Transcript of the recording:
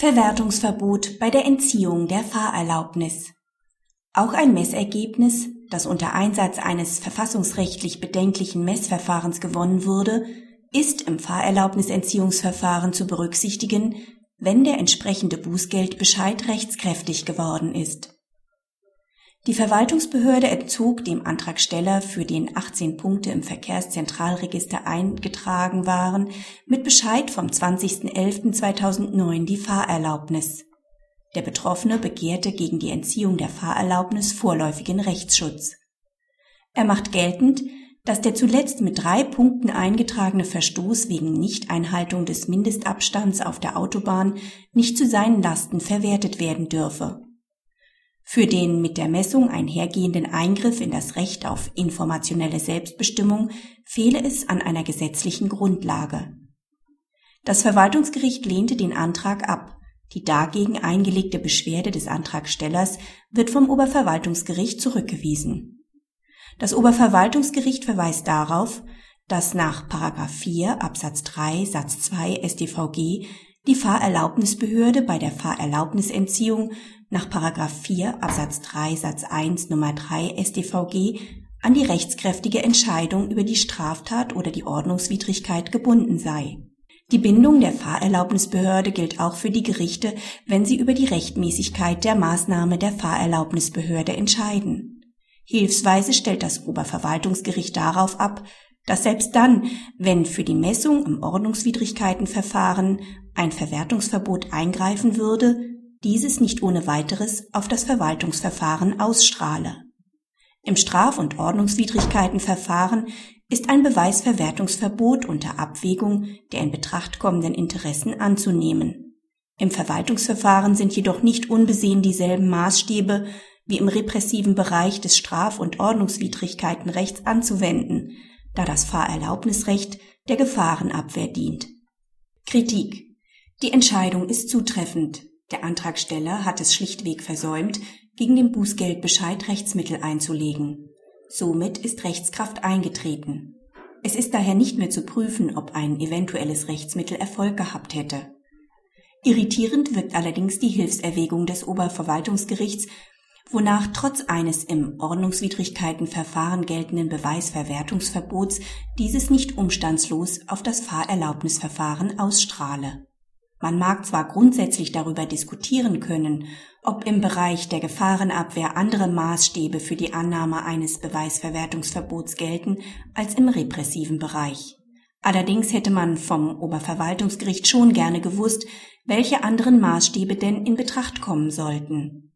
Verwertungsverbot bei der Entziehung der Fahrerlaubnis. Auch ein Messergebnis, das unter Einsatz eines verfassungsrechtlich bedenklichen Messverfahrens gewonnen wurde, ist im Fahrerlaubnisentziehungsverfahren zu berücksichtigen, wenn der entsprechende Bußgeldbescheid rechtskräftig geworden ist die Verwaltungsbehörde entzog dem Antragsteller, für den 18 Punkte im Verkehrszentralregister eingetragen waren, mit Bescheid vom 20.11.2009 die Fahrerlaubnis. Der Betroffene begehrte gegen die Entziehung der Fahrerlaubnis vorläufigen Rechtsschutz. Er macht geltend, dass der zuletzt mit drei Punkten eingetragene Verstoß wegen Nichteinhaltung des Mindestabstands auf der Autobahn nicht zu seinen Lasten verwertet werden dürfe für den mit der Messung einhergehenden Eingriff in das Recht auf informationelle Selbstbestimmung fehle es an einer gesetzlichen Grundlage. Das Verwaltungsgericht lehnte den Antrag ab. Die dagegen eingelegte Beschwerde des Antragstellers wird vom Oberverwaltungsgericht zurückgewiesen. Das Oberverwaltungsgericht verweist darauf, dass nach 4 Absatz 3 Satz 2 StVG die Fahrerlaubnisbehörde bei der Fahrerlaubnisentziehung nach 4 Absatz 3 Satz 1 Nummer 3 StVG an die rechtskräftige Entscheidung über die Straftat oder die Ordnungswidrigkeit gebunden sei. Die Bindung der Fahrerlaubnisbehörde gilt auch für die Gerichte, wenn sie über die Rechtmäßigkeit der Maßnahme der Fahrerlaubnisbehörde entscheiden. Hilfsweise stellt das Oberverwaltungsgericht darauf ab, dass selbst dann, wenn für die Messung im Ordnungswidrigkeitenverfahren ein Verwertungsverbot eingreifen würde, dieses nicht ohne weiteres auf das Verwaltungsverfahren ausstrahle. Im Straf- und Ordnungswidrigkeitenverfahren ist ein Beweisverwertungsverbot unter Abwägung der in Betracht kommenden Interessen anzunehmen. Im Verwaltungsverfahren sind jedoch nicht unbesehen dieselben Maßstäbe wie im repressiven Bereich des Straf- und Ordnungswidrigkeitenrechts anzuwenden, da das Fahrerlaubnisrecht der Gefahrenabwehr dient. Kritik die Entscheidung ist zutreffend. Der Antragsteller hat es schlichtweg versäumt, gegen den Bußgeldbescheid Rechtsmittel einzulegen. Somit ist Rechtskraft eingetreten. Es ist daher nicht mehr zu prüfen, ob ein eventuelles Rechtsmittel Erfolg gehabt hätte. Irritierend wirkt allerdings die Hilfserwägung des Oberverwaltungsgerichts, wonach trotz eines im Ordnungswidrigkeitenverfahren geltenden Beweisverwertungsverbots dieses nicht umstandslos auf das Fahrerlaubnisverfahren ausstrahle. Man mag zwar grundsätzlich darüber diskutieren können, ob im Bereich der Gefahrenabwehr andere Maßstäbe für die Annahme eines Beweisverwertungsverbots gelten als im repressiven Bereich. Allerdings hätte man vom Oberverwaltungsgericht schon gerne gewusst, welche anderen Maßstäbe denn in Betracht kommen sollten.